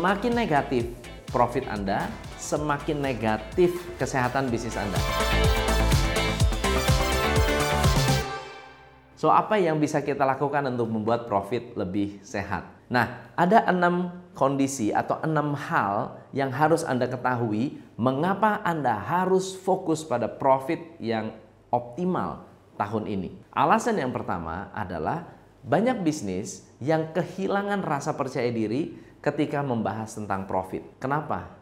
semakin negatif profit Anda, semakin negatif kesehatan bisnis Anda. So, apa yang bisa kita lakukan untuk membuat profit lebih sehat? Nah, ada enam kondisi atau enam hal yang harus Anda ketahui mengapa Anda harus fokus pada profit yang optimal tahun ini. Alasan yang pertama adalah banyak bisnis yang kehilangan rasa percaya diri ketika membahas tentang profit. Kenapa?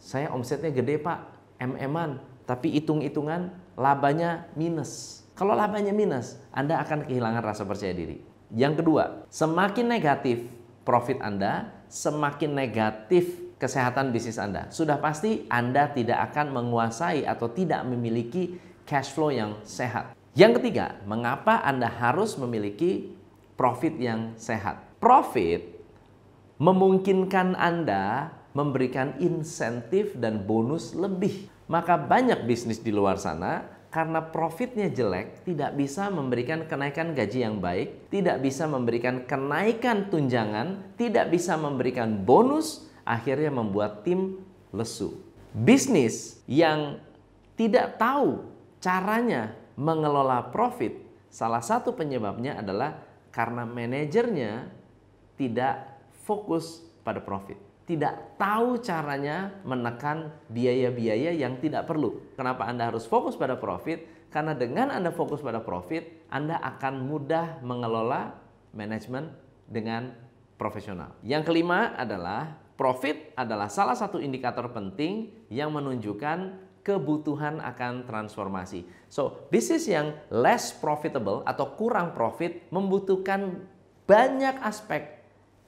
Saya omsetnya gede pak, mm-an, tapi hitung-hitungan labanya minus. Kalau labanya minus, Anda akan kehilangan rasa percaya diri. Yang kedua, semakin negatif profit Anda, semakin negatif kesehatan bisnis Anda. Sudah pasti Anda tidak akan menguasai atau tidak memiliki cash flow yang sehat. Yang ketiga, mengapa Anda harus memiliki profit yang sehat? Profit memungkinkan Anda memberikan insentif dan bonus lebih. Maka banyak bisnis di luar sana karena profitnya jelek, tidak bisa memberikan kenaikan gaji yang baik, tidak bisa memberikan kenaikan tunjangan, tidak bisa memberikan bonus, akhirnya membuat tim lesu. Bisnis yang tidak tahu caranya mengelola profit, salah satu penyebabnya adalah karena manajernya tidak fokus pada profit tidak tahu caranya menekan biaya-biaya yang tidak perlu. Kenapa Anda harus fokus pada profit? Karena dengan Anda fokus pada profit, Anda akan mudah mengelola manajemen dengan profesional. Yang kelima adalah profit adalah salah satu indikator penting yang menunjukkan kebutuhan akan transformasi. So, bisnis yang less profitable atau kurang profit membutuhkan banyak aspek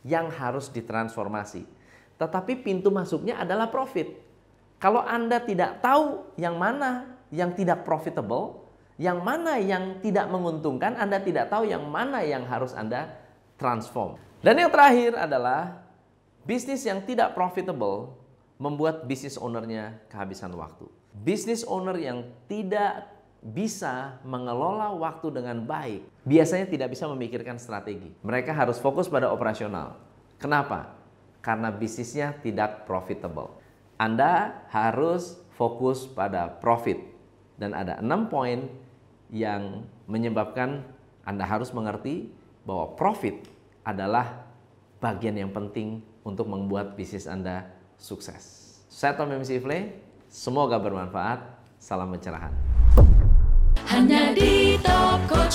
yang harus ditransformasi tetapi pintu masuknya adalah profit. Kalau Anda tidak tahu yang mana yang tidak profitable, yang mana yang tidak menguntungkan, Anda tidak tahu yang mana yang harus Anda transform. Dan yang terakhir adalah bisnis yang tidak profitable membuat bisnis ownernya kehabisan waktu. Bisnis owner yang tidak bisa mengelola waktu dengan baik, biasanya tidak bisa memikirkan strategi. Mereka harus fokus pada operasional. Kenapa? karena bisnisnya tidak profitable. Anda harus fokus pada profit dan ada enam poin yang menyebabkan Anda harus mengerti bahwa profit adalah bagian yang penting untuk membuat bisnis Anda sukses. Saya Tom MC Ifle, semoga bermanfaat. Salam pencerahan. Hanya di Indonesia.